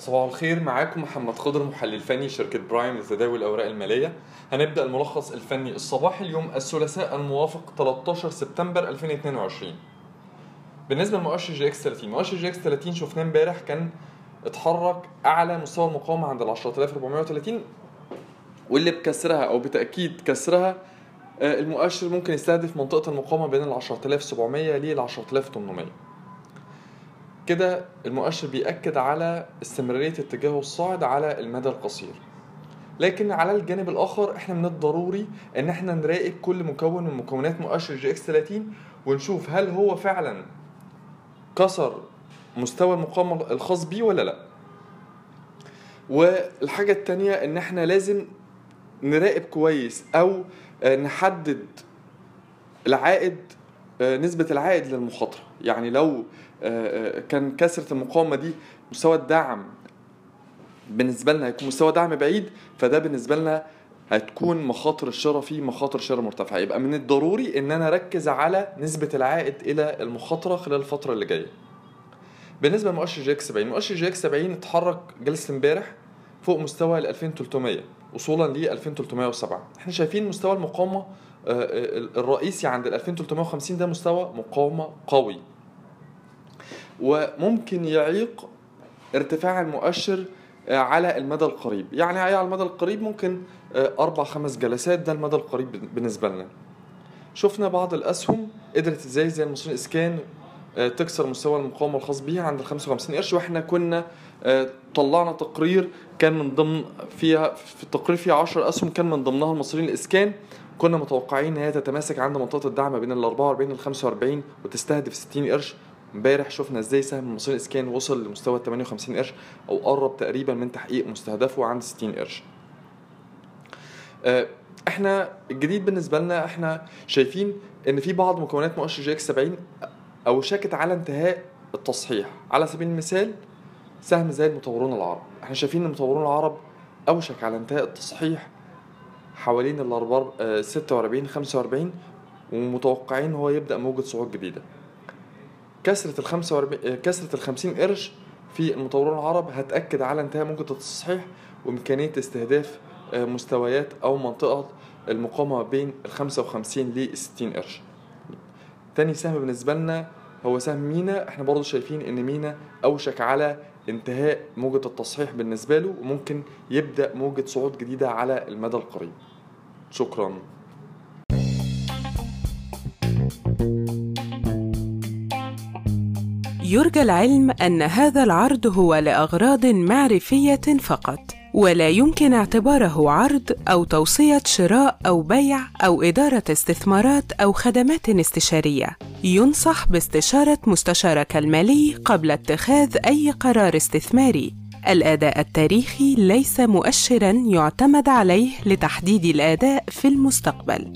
صباح الخير معاكم محمد خضر محلل فني شركة برايم لتداول الأوراق المالية. هنبدأ الملخص الفني الصباحي اليوم الثلاثاء الموافق 13 سبتمبر 2022 بالنسبة لمؤشر EGX 30 مؤشر EGX 30 شفناه امبارح كان اتحرك أعلى مستوى المقاومة عند ال 10430 واللي بكسرها أو بتأكيد كسرها آه، المؤشر ممكن يستهدف منطقة المقاومة بين ال 10700 لل 10800 كده المؤشر بيأكد على استمرارية اتجاهه الصاعد على المدى القصير. لكن على الجانب الآخر إحنا من الضروري إن إحنا نراقب كل مكون من مكونات مؤشر EGX 30 ونشوف هل هو فعلا كسر مستوى المقاومة الخاص بيه ولا لأ. والحاجة التانية إن إحنا لازم نراقب كويس أو نحدد العائد نسبة العائد للمخاطرة. يعني لو آه، آه، كان كسرة المقاومة دي مستوى الدعم بالنسبة لنا هيكون مستوى دعم بعيد فده بالنسبة لنا هتكون مخاطر الشراء فيه مخاطر شراء مرتفعة. يبقى من الضروري إن أنا أركز على نسبة العائد إلى المخاطرة خلال الفترة اللي جاية. بالنسبة لمؤشر EGX 70 مؤشر EGX 70 اتحرك جلسة امبارح فوق مستوى ال 2300 وصولا ل 2307 إحنا شايفين مستوى المقاومة آه، آه، الرئيسي عند ال 2350 ده مستوى مقاومة قوي. وممكن يعيق ارتفاع المؤشر آه، على المدى القريب. يعني على المدى القريب ممكن آه، أربع خمس جلسات ده المدى القريب بالنسبة لنا. شفنا بعض الأسهم قدرت إزاي زي المصريين اسكان آه، تكسر مستوى المقاومة الخاص بيها عند ال 55 قرش. وإحنا كنا آه، طلعنا تقرير كان من ضمن فيها في التقرير فيها 10 أسهم كان من ضمنها المصريين للإسكان. كنا متوقعين إن هي تتماسك عند منطقة الدعم بين ال 44 وال 45 وتستهدف 60 قرش. امبارح شفنا إزاي سهم المصريين للإسكان وصل لمستوى 58 قرش أو قرب تقريبا من تحقيق مستهدفه عند 60 قرش. آه، إحنا الجديد بالنسبة لنا إحنا شايفين إن في بعض مكونات مؤشر EGX 70 اوشكت على انتهاء التصحيح. على سبيل المثال سهم زي المطورون العرب. إحنا شايفين إن المطورون العرب أوشك على انتهاء التصحيح حوالين ال 44 46 45 ومتوقعين هو يبدأ موجة صعود جديدة كسرة ال 45 كسرة ال 50 قرش في المطورون العرب هتأكد على انتهاء موجة التصحيح وإمكانية استهداف آه، مستويات أو منطقة المقاومة بين ال 55 ل 60 قرش. تاني سهم بالنسبة لنا هو سهم مينا إحنا برضو شايفين إن مينا أوشك على انتهاء موجة التصحيح بالنسبة له وممكن يبدأ موجة صعود جديدة على المدى القريب. شكرا. يرجى العلم أن هذا العرض هو لأغراض معرفية فقط ولا يمكن اعتباره عرض أو توصية شراء أو بيع أو إدارة استثمارات أو خدمات استشارية ينصح باستشارة مستشارك المالي قبل اتخاذ أي قرار استثماري الأداء التاريخي ليس مؤشرا يعتمد عليه لتحديد الأداء في المستقبل.